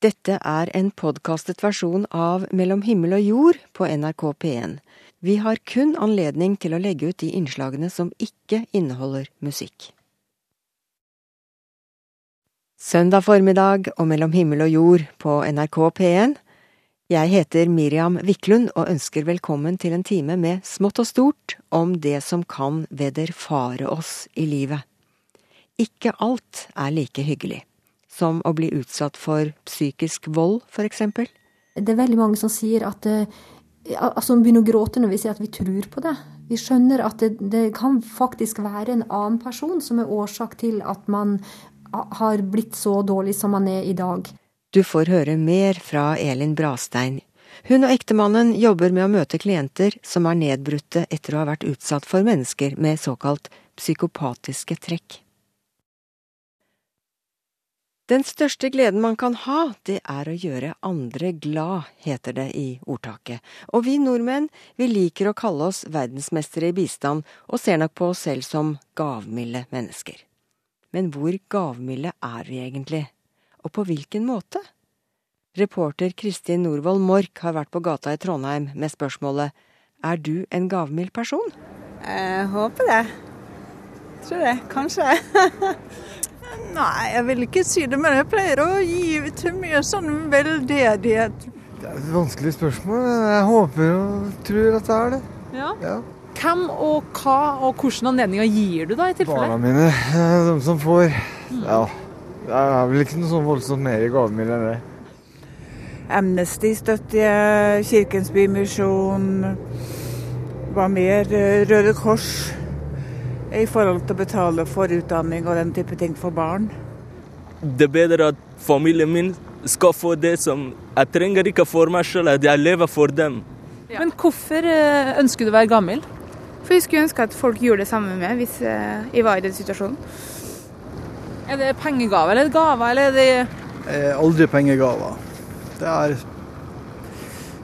Dette er en podkastet versjon av Mellom himmel og jord på NRK P1. Vi har kun anledning til å legge ut de innslagene som ikke inneholder musikk. Søndag formiddag og Mellom himmel og jord på NRK P1. Jeg heter Miriam Wiklund og ønsker velkommen til en time med smått og stort om det som kan vederfare oss i livet. Ikke alt er like hyggelig som å bli utsatt for psykisk vold, eksempel? Det er veldig mange som sier at altså begynner å gråte når vi sier at vi tror på det. Vi skjønner at det, det, kan faktisk være en annen person som er årsak til at man har blitt så dårlig som man er i dag. Du får høre mer fra Elin Brastein. Hun og ektemannen jobber med å møte klienter som er nedbrutte etter å ha vært utsatt for mennesker med såkalt psykopatiske trekk. Den største gleden man kan ha, det er å gjøre andre glad, heter det i ordtaket. Og vi nordmenn, vi liker å kalle oss verdensmestere i bistand, og ser nok på oss selv som gavmilde mennesker. Men hvor gavmilde er vi egentlig? Og på hvilken måte? Reporter Kristin Norvoll Mork har vært på gata i Trondheim med spørsmålet Er du en gavmild person? Jeg håper det. Jeg Tror det. Kanskje. Nei, jeg vil ikke si det, men jeg pleier å gi til mye sånn veldedighet. Det er et vanskelig spørsmål. Jeg håper og tror at det er det. Ja. ja. Hvem og hva og hvilke anledninger gir du da i tilfelle? Barna mine. De som får. Ja. Det er vel ikke noe sånn voldsomt mer i gavemiddel enn det. Amnesty støtter jeg, Kirkens Bymisjon. Hva mer? Røde Kors i forhold til å betale for utdanning og den type ting for barn. Det er bedre at familien min skal få det som Jeg trenger ikke for meg selv, at jeg lever for dem. Ja. Men hvorfor eh, ønsker du å være gammel? For jeg skulle ønske at folk gjorde det samme med hvis eh, jeg var i den situasjonen. Er det pengegave eller gaver, eller er det eh, Aldri pengegaver. Det er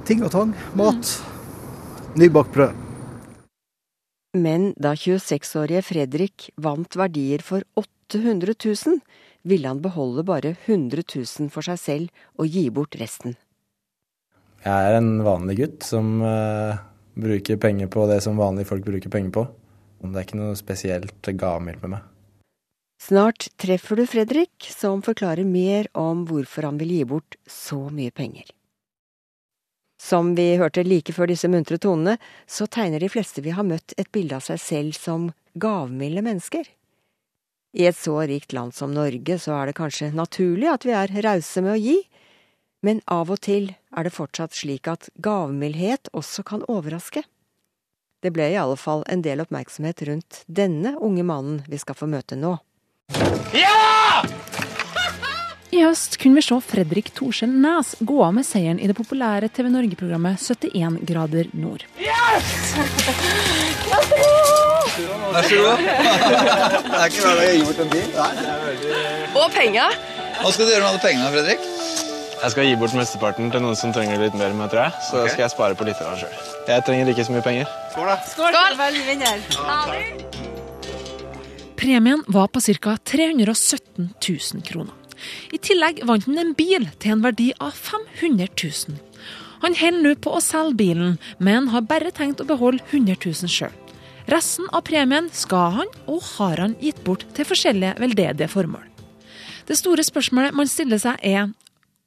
ting og tang. Mat. Mm. Nybakt brød. Men da 26-årige Fredrik vant verdier for 800 000, ville han beholde bare 100 000 for seg selv og gi bort resten. Jeg er en vanlig gutt som uh, bruker penger på det som vanlige folk bruker penger på. Det er ikke noe spesielt gavmildt med meg. Snart treffer du Fredrik, som forklarer mer om hvorfor han vil gi bort så mye penger. Som vi hørte like før disse muntre tonene, så tegner de fleste vi har møtt et bilde av seg selv som gavmilde mennesker. I et så rikt land som Norge så er det kanskje naturlig at vi er rause med å gi, men av og til er det fortsatt slik at gavmildhet også kan overraske. Det ble i alle fall en del oppmerksomhet rundt denne unge mannen vi skal få møte nå. Ja! I høst kunne vi se Fredrik Torskjell Næs gå av med seieren i det populære TV Norge-programmet 71 grader nord. Yes! Vær så god! Det er ikke hver dag jeg gir bort en bil. Og penger. Hva skal du gjøre med alle pengene, Fredrik? Jeg skal gi bort mesteparten til noen som trenger litt mer meg, tror jeg. Så okay. skal jeg spare på litt av sjøl. Jeg trenger ikke så mye penger. Skål, da. Skål, Skål. vinner. Premien var på ca. 317 000 kroner. I tillegg vant han en bil til en verdi av 500 000. Han holder nå på å selge bilen, men har bare tenkt å beholde 100 000 sjøl. Resten av premien skal han, og har han gitt bort til forskjellige veldedige formål. Det store spørsmålet man stiller seg er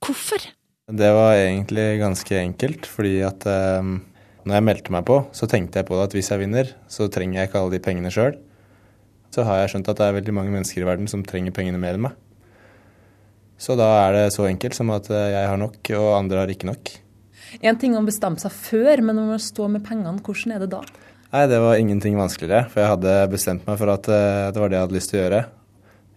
hvorfor? Det var egentlig ganske enkelt, fordi at eh, når jeg meldte meg på, så tenkte jeg på det at hvis jeg vinner, så trenger jeg ikke alle de pengene sjøl. Så har jeg skjønt at det er veldig mange mennesker i verden som trenger pengene mer enn meg. Så da er det så enkelt som at eh, jeg har nok, og andre har ikke nok. En ting å bestemme seg før, men når man står med pengene, hvordan er det da? Nei, Det var ingenting vanskeligere, for jeg hadde bestemt meg for at eh, det var det jeg hadde lyst til å gjøre.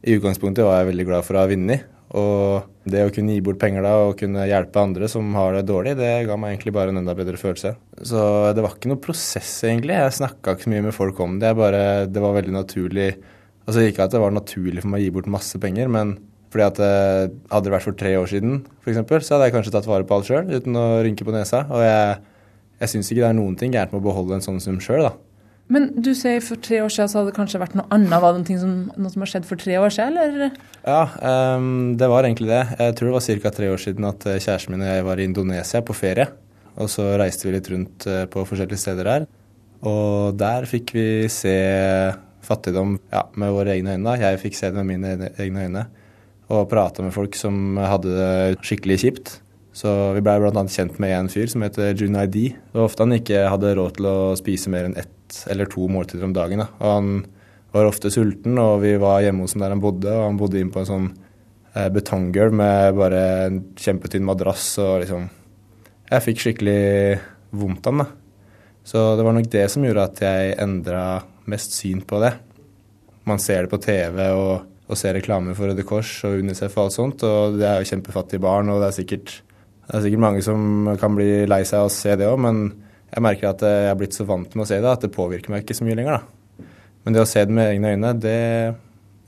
I utgangspunktet var jeg veldig glad for å ha vunnet. Og det å kunne gi bort penger da og kunne hjelpe andre som har det dårlig, det ga meg egentlig bare en enda bedre følelse. Så det var ikke noe prosess, egentlig. Jeg snakka ikke så mye med folk om det. Bare, det var veldig naturlig Altså ikke at det var naturlig for meg å gi bort masse penger, men fordi at eh, Hadde det vært for tre år siden, for eksempel, så hadde jeg kanskje tatt vare på alt sjøl uten å rynke på nesa. Og jeg, jeg syns ikke det er noen ting gærent med å beholde en sånn sum sjøl, da. Men du sier for tre år siden så hadde det kanskje vært noe annet. Var det noe som, noe som har skjedd for tre år siden, eller? Ja, um, det var egentlig det. Jeg tror det var ca. tre år siden at eh, kjæresten min og jeg var i Indonesia på ferie. Og så reiste vi litt rundt eh, på forskjellige steder der. Og der fikk vi se fattigdom ja, med våre egne øyne. Jeg fikk se det med mine egne øyne. Og prate med folk som hadde det skikkelig kjipt. Så vi blei bl.a. kjent med en fyr som heter Junaidi. Det var ofte han ikke hadde råd til å spise mer enn ett eller to måltider om dagen. Da. Og han var ofte sulten, og vi var hjemme hos ham der han bodde. Og han bodde inn på en sånn eh, betonggulv med bare en kjempetynn madrass og liksom Jeg fikk skikkelig vondt av ham, da. Så det var nok det som gjorde at jeg endra mest syn på det. Man ser det på TV og, og ser reklame for Røde Kors og Unicef og alt sånt, og det er jo kjempefattige barn, og det er sikkert det er sikkert mange som kan bli lei seg av å se det òg, men jeg merker at jeg er blitt så vant med å se det at det påvirker meg ikke så mye lenger. da. Men det å se det med egne øyne, det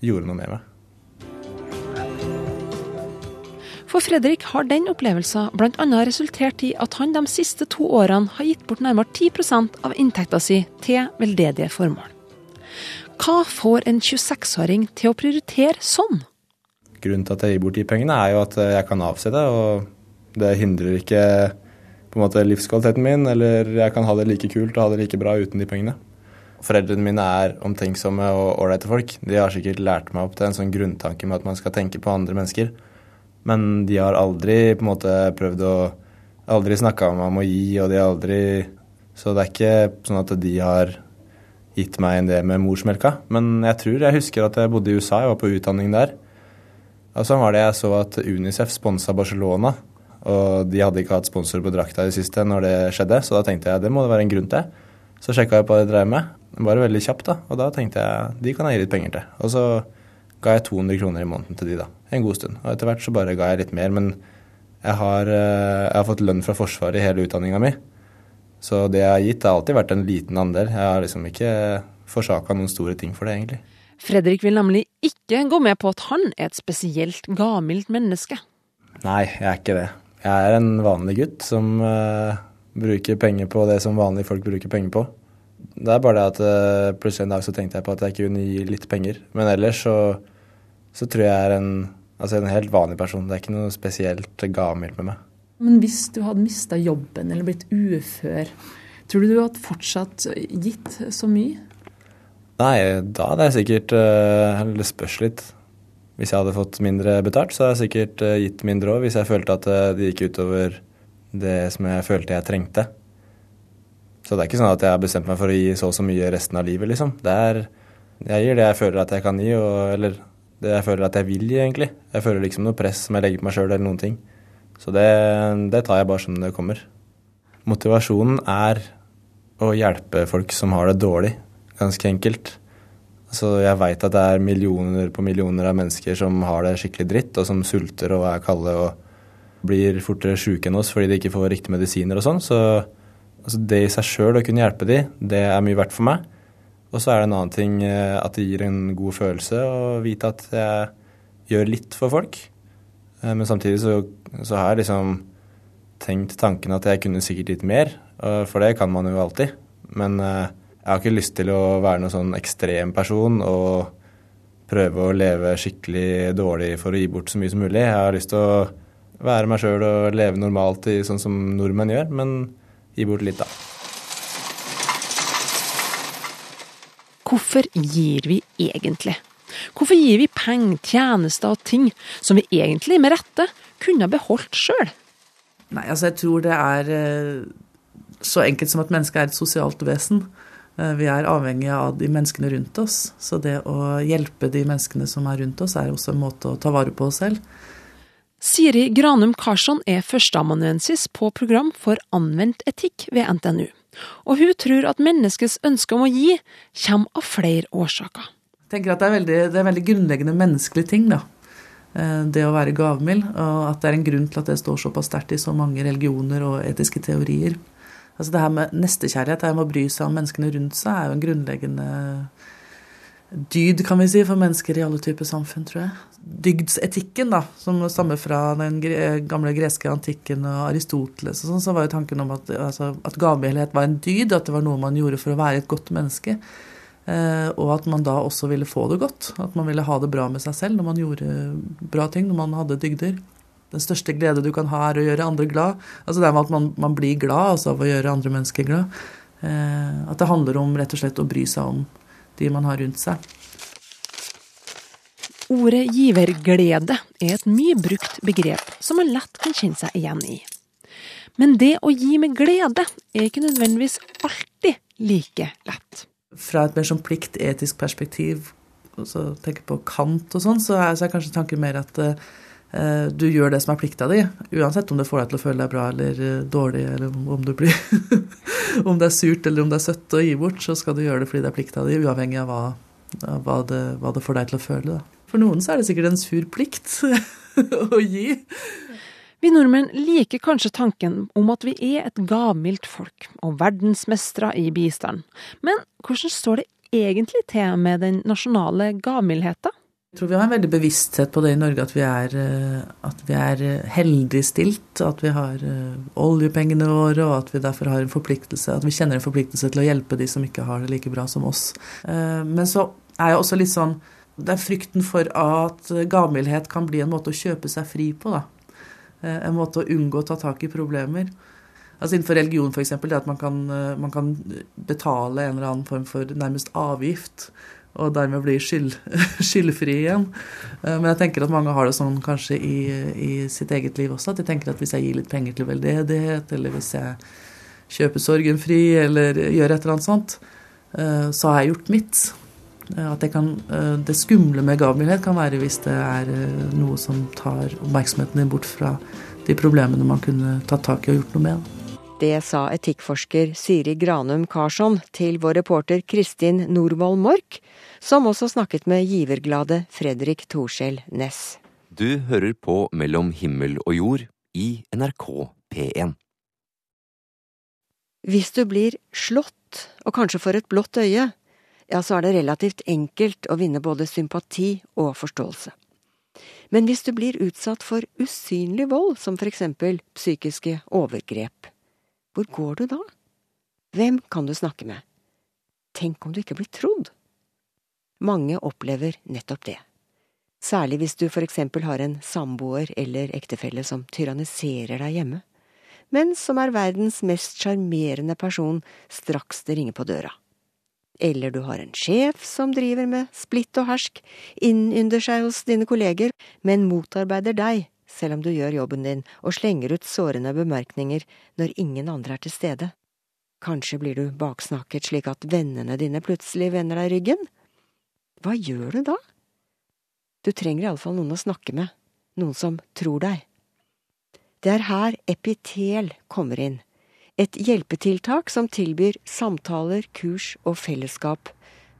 gjorde noe med meg. For Fredrik har den opplevelsen bl.a. resultert i at han de siste to årene har gitt bort nærmere 10 av inntekta si til veldedige formål. Hva får en 26-åring til å prioritere sånn? Grunnen til at jeg gir bort de pengene, er jo at jeg kan avse det. og det hindrer ikke på en måte livskvaliteten min, eller jeg kan ha det like kult og ha det like bra uten de pengene. Foreldrene mine er omtenksomme og ålreite folk. De har sikkert lært meg opp til en sånn grunntanke med at man skal tenke på andre mennesker. Men de har aldri på en måte prøvd å Aldri snakka om å gi, og de har aldri Så det er ikke sånn at de har gitt meg en det med morsmelka. Men jeg tror jeg husker at jeg bodde i USA, jeg var på utdanning der. Og så var det jeg så at Unicef sponsa Barcelona og de hadde ikke hatt sponsor på drakta i det siste når det skjedde, så da tenkte jeg det må det være en grunn til. Så sjekka jeg på hva de drev med, bare veldig kjapt, da. Og da tenkte jeg de kan jeg gi litt penger til. Og så ga jeg 200 kroner i måneden til de da, en god stund. Og etter hvert så bare ga jeg litt mer. Men jeg har, eh, jeg har fått lønn fra Forsvaret i hele utdanninga mi. Så det jeg har gitt, har alltid vært en liten andel. Jeg har liksom ikke forsaka noen store ting for det, egentlig. Fredrik vil nemlig ikke gå med på at han er et spesielt gammelt menneske. Nei, jeg er ikke det. Jeg er en vanlig gutt som uh, bruker penger på det som vanlige folk bruker penger på. Det er bare det at uh, plutselig en dag så tenkte jeg på at jeg kunne gi litt penger. Men ellers så, så tror jeg jeg er en, altså en helt vanlig person. Det er ikke noe spesielt gammelt med meg. Men hvis du hadde mista jobben eller blitt ufør, tror du du hadde fortsatt gitt så mye? Nei, da hadde jeg sikkert uh, Det spørs litt. Hvis jeg hadde fått mindre betalt, så hadde jeg sikkert uh, gitt mindre òg, hvis jeg følte at uh, det gikk utover det som jeg følte jeg trengte. Så det er ikke sånn at jeg har bestemt meg for å gi så og så mye resten av livet, liksom. Det er Jeg gir det jeg føler at jeg kan gi, og, eller det jeg føler at jeg vil gi, egentlig. Jeg føler liksom noe press som jeg legger på meg sjøl, eller noen ting. Så det, det tar jeg bare som det kommer. Motivasjonen er å hjelpe folk som har det dårlig, ganske enkelt. Så jeg veit at det er millioner på millioner av mennesker som har det skikkelig dritt, og som sulter og er kalde og blir fortere sjuke enn oss fordi de ikke får riktige medisiner og sånn. Så altså det i seg sjøl å kunne hjelpe de, det er mye verdt for meg. Og så er det en annen ting eh, at det gir en god følelse å vite at jeg gjør litt for folk. Eh, men samtidig så, så har jeg liksom tenkt tanken at jeg kunne sikkert gitt mer, for det kan man jo alltid. Men uh, jeg har ikke lyst til å være noen sånn ekstrem person og prøve å leve skikkelig dårlig for å gi bort så mye som mulig. Jeg har lyst til å være meg sjøl og leve normalt i sånn som nordmenn gjør, men gi bort litt, da. Hvorfor gir vi egentlig? Hvorfor gir vi penger, tjenester og ting som vi egentlig med rette kunne beholdt sjøl? Nei, altså jeg tror det er eh, så enkelt som at mennesket er et sosialt vesen. Eh, vi er avhengige av de menneskene rundt oss. Så det å hjelpe de menneskene som er rundt oss, er også en måte å ta vare på oss selv. Siri Granum Karsson er førsteamanuensis på program for anvendt etikk ved NTNU. Og hun tror at menneskets ønske om å gi kommer av flere årsaker. Jeg tenker at det er, veldig, det er veldig grunnleggende menneskelig ting, da. Eh, det å være gavmild. Og at det er en grunn til at det står såpass sterkt i så mange religioner og etiske teorier. Altså det her med nestekjærlighet, det her med å bry seg om menneskene rundt seg, er jo en grunnleggende dyd, kan vi si, for mennesker i alle typer samfunn, tror jeg. Dygdsetikken, da, som stammer fra den gamle greske antikken og Aristoteles og sånn, så var jo tanken om at, altså, at gavmildhet var en dyd, at det var noe man gjorde for å være et godt menneske. Eh, og at man da også ville få det godt. At man ville ha det bra med seg selv når man gjorde bra ting, når man hadde dygder. Den største glede du kan ha, er å gjøre andre glad. Altså det med at man, man blir glad altså av å gjøre andre mennesker glad. Eh, at det handler om rett og slett å bry seg om de man har rundt seg. Ordet giverglede er et mye brukt begrep som man lett kan kjenne seg igjen i. Men det å gi med glede er ikke nødvendigvis alltid like lett. Fra et mer sånn pliktetisk perspektiv, og så tenker på Kant og sånn, så er, er kanskje tanken mer at uh, du gjør det som er plikta di, uansett om det får deg til å føle deg bra eller uh, dårlig, eller om du blir Om det er surt eller om det er søtt å gi bort, så skal du gjøre det fordi det er plikta di, uavhengig av hva, av hva, det, hva det får deg til å føle. Da. For noen så er det sikkert en sur plikt å gi. Vi nordmenn liker kanskje tanken om at vi er et gavmildt folk og verdensmestere i bistand. Men hvordan står det egentlig til med den nasjonale gavmildheten? Jeg tror vi har en veldig bevissthet på det i Norge, at vi er, at vi er heldig stilt. At vi har oljepengene våre, og at vi derfor har en forpliktelse, at vi kjenner en forpliktelse til å hjelpe de som ikke har det like bra som oss. Men så er jeg også litt sånn det er frykten for at gavmildhet kan bli en måte å kjøpe seg fri på. da. Eh, en måte å unngå å ta tak i problemer. Altså Innenfor religion f.eks. det at man kan, eh, man kan, betale en eller annen form for nærmest avgift, og dermed bli skyld, skyldfri igjen. Eh, men jeg tenker at mange har det sånn kanskje i, i, sitt eget liv også. At de tenker at hvis jeg gir litt penger til veldedighet, eller hvis jeg kjøper sorgen fri, eller gjør et eller annet sånt, så har jeg gjort mitt. Eh, at det, kan, eh, det skumle med gavmildhet kan være hvis det er eh, noe som tar oppmerksomheten din bort fra de problemene man kunne tatt tak i og gjort noe med. Det sa etikkforsker Siri Granum Karsson til vår reporter Kristin Norvoll Mork, som også snakket med giverglade Fredrik Torskjell Næss. Du hører på Mellom himmel og jord i NRK P1. Hvis du blir slått, og kanskje får et blått øye, ja, så er det relativt enkelt å vinne både sympati og forståelse. Men hvis du blir utsatt for usynlig vold, som for eksempel psykiske overgrep, hvor går du da? Hvem kan du snakke med? Tenk om du ikke blir trodd? Mange opplever nettopp det. Særlig hvis du for eksempel har en samboer eller ektefelle som tyranniserer deg hjemme, men som er verdens mest sjarmerende person straks det ringer på døra. Eller du har en sjef som driver med splitt og hersk, innynder seg hos dine kolleger, men motarbeider deg selv om du gjør jobben din og slenger ut sårende bemerkninger når ingen andre er til stede. Kanskje blir du baksnakket slik at vennene dine plutselig vender deg ryggen? Hva gjør du da? Du trenger iallfall noen å snakke med, noen som tror deg. Det er her epitel kommer inn et hjelpetiltak som tilbyr samtaler, kurs og fellesskap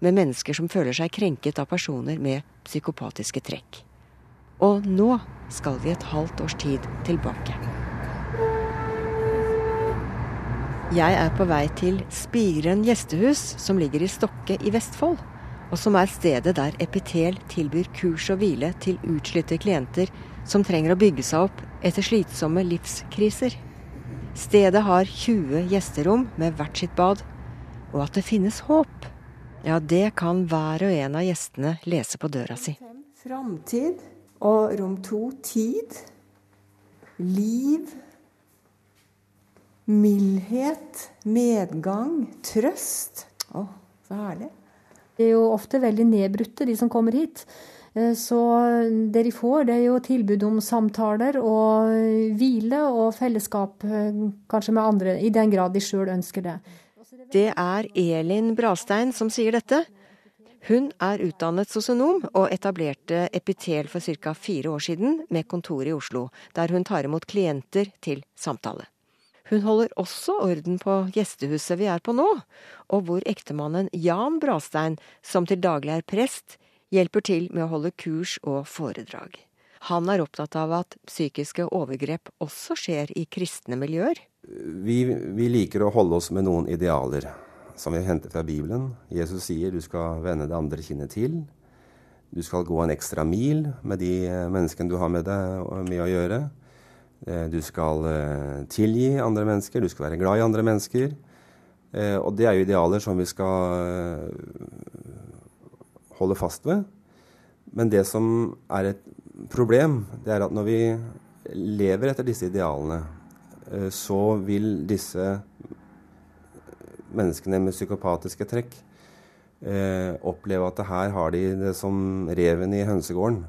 med mennesker som føler seg krenket av personer med psykopatiske trekk. Og nå skal vi et halvt års tid tilbake. Jeg er på vei til Spiren gjestehus, som ligger i Stokke i Vestfold, og som er stedet der Epitel tilbyr kurs og hvile til utslitte klienter som trenger å bygge seg opp etter slitsomme livskriser. Stedet har 20 gjesterom med hvert sitt bad, og at det finnes håp. Ja, det kan hver og en av gjestene lese på døra si. Framtid og rom to tid. Liv. Mildhet. Medgang. Trøst. Å, så herlig. Det er jo ofte veldig nedbrutte, de som kommer hit. Eh, så det de får, det er jo tilbud om samtaler og hvile og fellesskap, eh, kanskje med andre, i den grad de sjøl ønsker det. Det er Elin Brastein som sier dette. Hun er utdannet sosionom og etablerte Epitel for ca. fire år siden med kontor i Oslo, der hun tar imot klienter til samtale. Hun holder også orden på gjestehuset vi er på nå, og hvor ektemannen Jan Brastein, som til daglig er prest, hjelper til med å holde kurs og foredrag. Han er opptatt av at psykiske overgrep også skjer i kristne miljøer. Vi, vi liker å holde oss med noen idealer. som vi henter fra Bibelen. Jesus sier du skal vende det andre kinnet til. Du skal gå en ekstra mil med de menneskene du har med deg med å gjøre. Eh, du skal eh, tilgi andre mennesker, du skal være glad i andre mennesker. Eh, og det er jo idealer som vi skal holde fast ved. Men det som er et problem, det er at når vi lever etter disse idealene, så vil disse menneskene med psykopatiske trekk oppleve at her har de det som reven i hønsegården.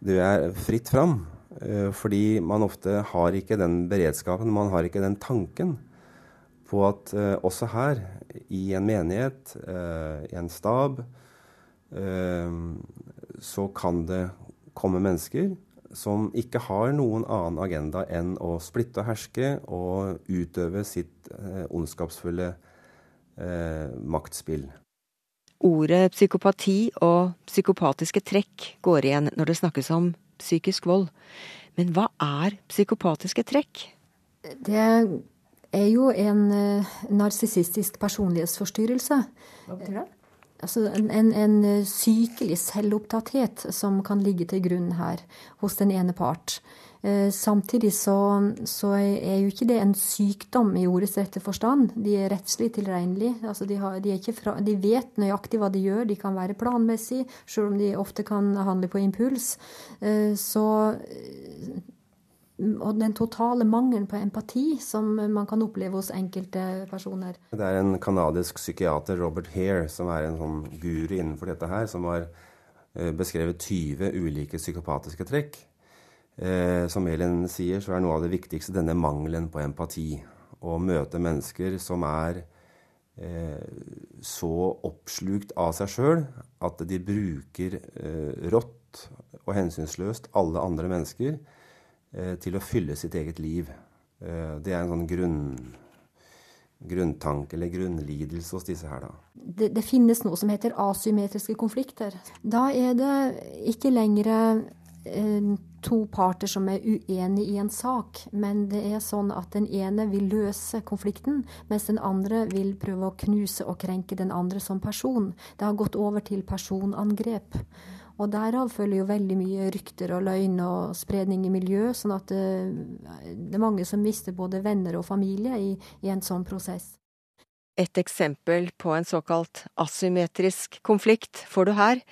Det er fritt fram. Eh, fordi man ofte har ikke den beredskapen, man har ikke den tanken på at også her, i en menighet, i en stab, så kan det komme mennesker som ikke har noen annen agenda enn å splitte og herske og utøve sitt ondskapsfulle maktspill. Ordet psykopati og psykopatiske trekk går igjen når det snakkes om psykisk vold. Men hva er psykopatiske trekk? Det er jo en narsissistisk personlighetsforstyrrelse. Hva betyr det? Altså en, en, en, sykelig selvopptatthet som kan ligge til grunn her hos den ene part. Eh, samtidig så, så, er jo ikke det en sykdom i ordets rette forstand. De er rettslig tilregnelige. Altså de, de, de, vet nøyaktig hva de gjør. De kan være planmessige, selv om de ofte kan handle på impuls. Eh, så eh, og den totale mangelen på empati som man kan oppleve hos enkelte personer. Det er en canadisk psykiater, Robert Hare, som er en sånn guru innenfor dette her, som har beskrevet 20 ulike psykopatiske trekk. Eh, som Elin sier, så er noe av det viktigste denne mangelen på empati. Å møte mennesker som er eh, så oppslukt av seg sjøl at de bruker eh, rått og hensynsløst alle andre mennesker eh, til å fylle sitt eget liv. Eh, det er en sånn grunn grunntanke eller grunnlidelse hos disse her, da? Det, det, finnes noe som heter asymmetriske konflikter. Da er det ikke lenger Eh, to parter som er uenige i en sak, men det er sånn at den ene vil løse konflikten, mens den andre vil prøve å knuse og krenke den andre som person. Det har gått over til personangrep. Og derav følger jo veldig mye rykter og løgn og spredning i miljøet, sånn at det, eh, det, er mange som mister både venner og familie i, i en sånn prosess. Et eksempel på en såkalt asymmetrisk konflikt får du her.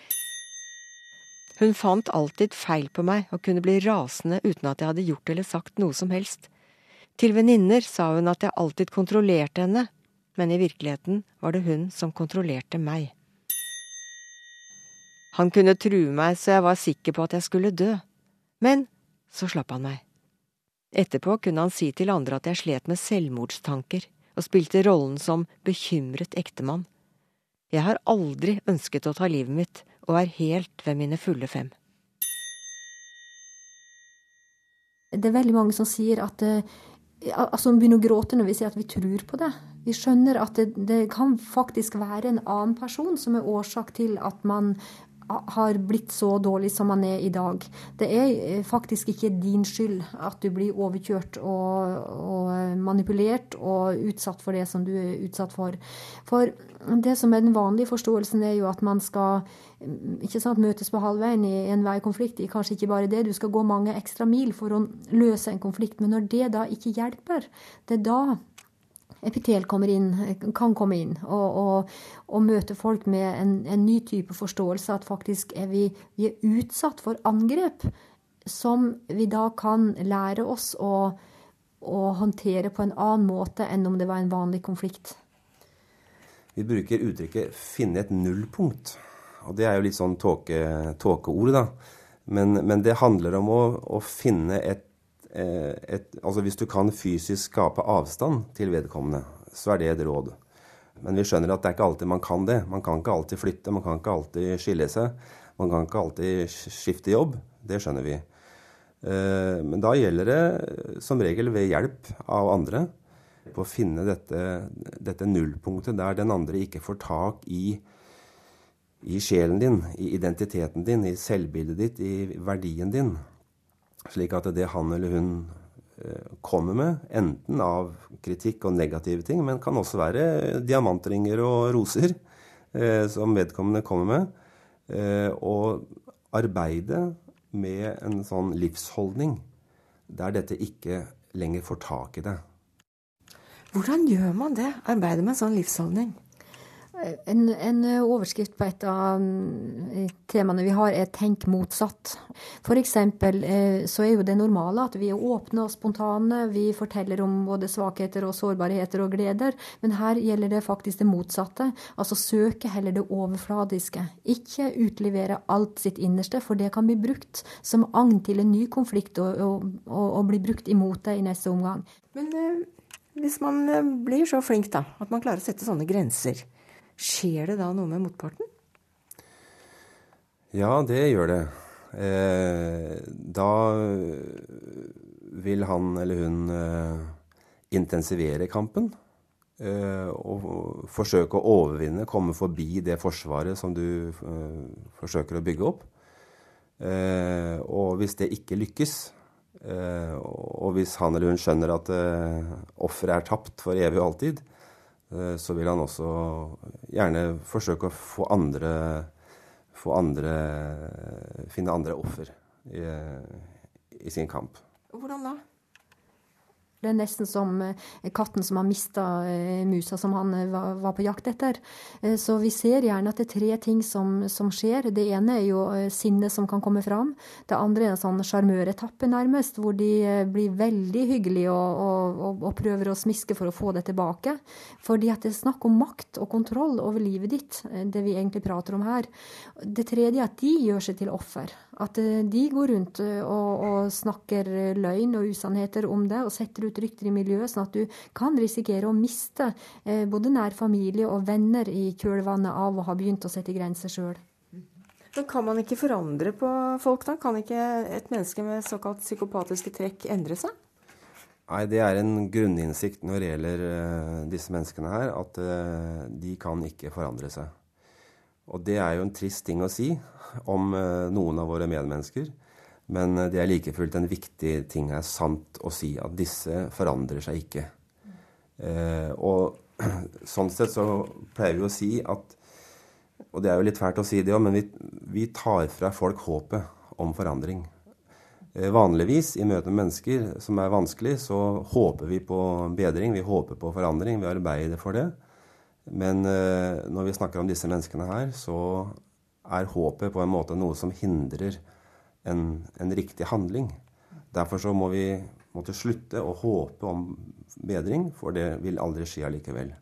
Hun fant alltid feil på meg og kunne bli rasende uten at jeg hadde gjort eller sagt noe som helst. Til venninner sa hun at jeg alltid kontrollerte henne, men i virkeligheten var det hun som kontrollerte meg. Han kunne true meg så jeg var sikker på at jeg skulle dø, men så slapp han meg. Etterpå kunne han si til andre at jeg slet med selvmordstanker og spilte rollen som bekymret ektemann. Jeg har aldri ønsket å ta livet mitt, og er helt ved mine fulle fem. Det er veldig mange som sier at Altså, altså begynner å gråte når vi sier at vi tror på det. Vi skjønner at det, det, kan faktisk være en annen person som er årsak til at man har blitt så dårlig som man er i dag. Det er eh, faktisk ikke din skyld at du blir overkjørt og, og, manipulert og utsatt for det som du er utsatt for. For det som er den vanlige forståelsen, er jo at man skal ikke sant, møtes på halvveien i enhver konflikt. Kanskje ikke bare det, du skal gå mange ekstra mil for å løse en konflikt. Men når det da ikke hjelper, det er da epitel inn, kan komme inn og, og, og møte folk med en, en, ny type forståelse. At faktisk er vi, vi, er utsatt for angrep som vi da kan lære oss å, å, håndtere på en annen måte enn om det var en vanlig konflikt. Vi bruker uttrykket 'finne et nullpunkt'. Og det er jo litt sånn tåke, tåkeord, da. Men, men, det handler om å, å finne et et, altså Hvis du kan fysisk skape avstand til vedkommende, så er det et råd. Men vi skjønner at det er ikke alltid man kan det. Man kan ikke alltid flytte, man kan ikke alltid skille seg. Man kan ikke alltid skifte jobb. Det skjønner vi. Eh, men da gjelder det som regel ved hjelp av andre på å finne dette, dette nullpunktet der den andre ikke får tak i, i sjelen din, i identiteten din, i selvbildet ditt, i verdien din. Slik at det han eller hun eh, kommer med, enten av kritikk og negative ting, men kan også være diamantringer og roser eh, som vedkommende kommer med. Og arbeide med en sånn livsholdning der dette ikke lenger får tak i det. Hvordan gjør man det? Arbeider med en sånn livsholdning? En, en, overskrift på et av mm, temaene vi har, er 'tenk motsatt'. F.eks. eksempel så er jo det normale at vi er åpne og spontane. Vi forteller om både svakheter og sårbarheter og gleder. Men her gjelder det faktisk det motsatte. Altså søke heller det overfladiske. Ikke utlevere alt sitt innerste, for det kan bli brukt som agn til en ny konflikt og, og, og, og bli brukt imot deg i neste omgang. Men eh, hvis man eh, blir så flink da, at man klarer å sette sånne grenser, Skjer det da noe med motparten? Ja, det gjør det. Eh, da vil han eller hun eh, intensivere kampen. Eh, og forsøke å overvinne, komme forbi det forsvaret som du eh, forsøker å bygge opp. Eh, og hvis det ikke lykkes, eh, og hvis han eller hun skjønner at offeret er tapt for evig og alltid, så vil han også gjerne forsøke å få andre, få andre Finne andre offer i, i sin kamp. Hvordan da? Det er nesten som eh, katten som har mista eh, musa som han eh, var på jakt etter. Så vi ser gjerne at det er tre ting som, som skjer. Det ene er jo sinnet som kan komme fram. Det andre er en sånn sjarmøretappe, nærmest, hvor de blir veldig hyggelige og, og, og, og, prøver å smiske for å få det tilbake. Fordi at det er snakk om makt og kontroll over livet ditt, det vi egentlig prater om her. Det tredje er at de gjør seg til offer. At de går rundt og, snakker løgn og usannheter om det og setter ut rykter i miljøet, sånn at du kan risikere å miste eh, både nær familie og venner i kjølvannet av å ha begynt å sette grenser sjøl. Men kan man ikke forandre på folk, da? Kan ikke et menneske med såkalt psykopatiske trekk endre seg? Nei, det er en grunninnsikt når det gjelder uh, disse menneskene her, at uh, de kan ikke forandre seg. Og det er jo en trist ting å si om uh, noen av våre medmennesker. Men eh, det er like fullt en viktig ting er sant å si, at disse forandrer seg ikke. Eh, og sånn sett så pleier vi å si at Og det er jo litt fælt å si det òg, men vi, vi, tar fra folk håpet om forandring. Eh, vanligvis i møte med mennesker som er vanskelig, så håper vi på bedring, vi håper på forandring, vi arbeider for det. Men eh, når vi snakker om disse menneskene her, så er håpet på en måte noe som hindrer en, en riktig handling. Derfor så må vi måtte slutte å håpe om bedring, for det vil aldri skje allikevel.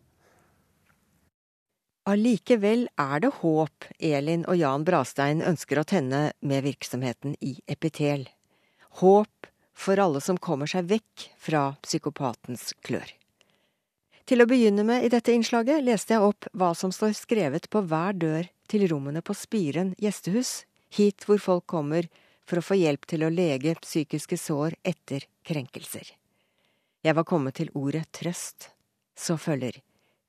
Allikevel er det håp Elin og Jan Brastein ønsker å tenne med virksomheten i Epitel. Håp for alle som kommer seg vekk fra psykopatens klør. Til å begynne med i dette innslaget leste jeg opp hva som står skrevet på hver dør til rommene på Spiren gjestehus, hit hvor folk kommer for å få hjelp til å lege psykiske sår etter krenkelser. Jeg var kommet til ordet trøst. Så følger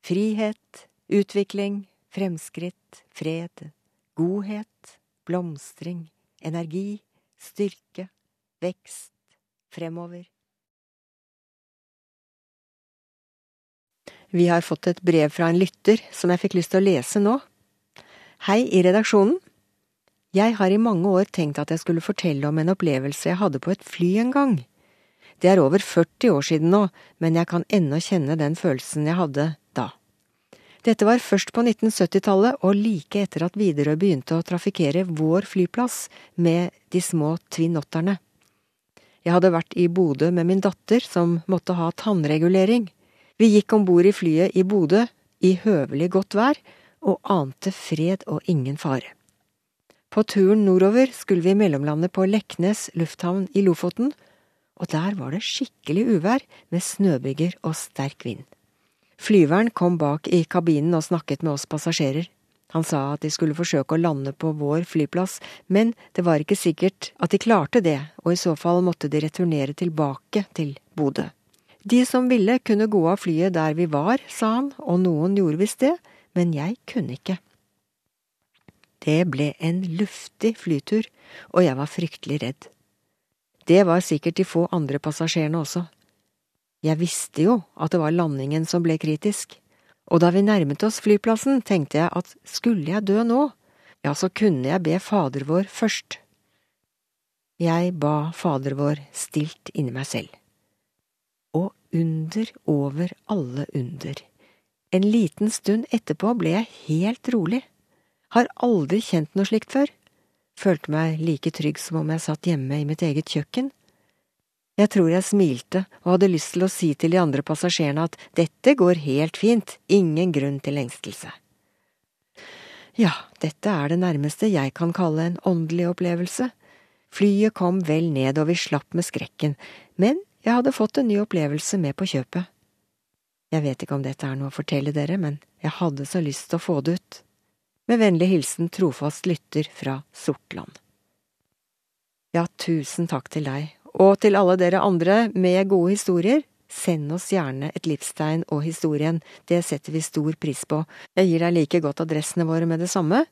frihet, utvikling, fremskritt, fred, godhet, blomstring, energi, styrke, vekst, fremover. Vi har fått et brev fra en lytter som jeg fikk lyst til å lese nå. Hei i redaksjonen. Jeg har i mange år tenkt at jeg skulle fortelle om en opplevelse jeg hadde på et fly en gang. Det er over 40 år siden nå, men jeg kan ennå kjenne den følelsen jeg hadde da. Dette var først på 1970-tallet og like etter at Widerøe begynte å trafikkere vår flyplass med de små Twin Otterne. Jeg hadde vært i Bodø med min datter, som måtte ha tannregulering. Vi gikk om bord i flyet i Bodø, i høvelig godt vær, og ante fred og ingen fare. På turen nordover skulle vi mellomlande på Leknes lufthavn i Lofoten, og der var det skikkelig uvær med snøbyger og sterk vind. Flyveren kom bak i kabinen og snakket med oss passasjerer. Han sa at de skulle forsøke å lande på vår flyplass, men det var ikke sikkert at de klarte det, og i så fall måtte de returnere tilbake til Bodø. De som ville, kunne gå av flyet der vi var, sa han, og noen gjorde visst det, men jeg kunne ikke. Det ble en luftig flytur, og jeg var fryktelig redd. Det var sikkert de få andre passasjerene også. Jeg visste jo at det var landingen som ble kritisk, og da vi nærmet oss flyplassen, tenkte jeg at skulle jeg dø nå, ja, så kunne jeg be Fader vår først. Jeg ba Fader vår stilt inni meg selv. Under over alle under. En liten stund etterpå ble jeg helt rolig. Har aldri kjent noe slikt før. Følte meg like trygg som om jeg satt hjemme i mitt eget kjøkken. Jeg tror jeg smilte og hadde lyst til å si til de andre passasjerene at dette går helt fint, ingen grunn til engstelse. Ja, dette er det nærmeste jeg kan kalle en åndelig opplevelse. Flyet kom vel ned og vi slapp med skrekken, men jeg hadde fått en ny opplevelse med på kjøpet. Jeg vet ikke om dette er noe å fortelle dere, men jeg hadde så lyst til å få det ut. Med vennlig hilsen trofast lytter fra Sortland. Ja, tusen takk til deg, og til alle dere andre med gode historier. Send oss gjerne et livstegn og historien, det setter vi stor pris på. Jeg gir deg like godt adressene våre med det samme.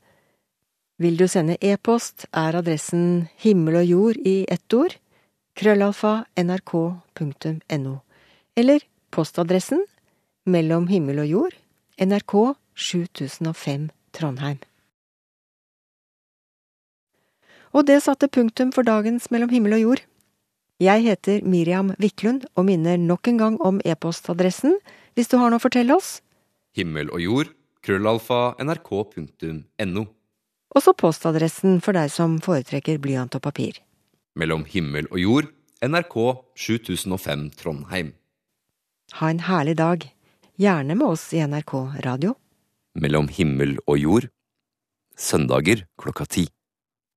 Vil du sende e-post, er adressen himmel og jord i ett ord, krøllalfa nrk.no, eller postadressen mellom himmel og jord, NRK 7005 Trondheim. Og det satte punktum for dagens Mellom himmel og jord. Jeg heter Miriam Wiklund og minner nok en gang om e-postadressen hvis du har noe å fortelle oss. Himmel og jord, krøllalfa, nrk.no. Også postadressen for deg som foretrekker blyant og papir. Mellom himmel og jord, NRK 7005 Trondheim. Ha en herlig dag, gjerne med oss i NRK Radio. Mellom himmel og jord. Søndager klokka ti.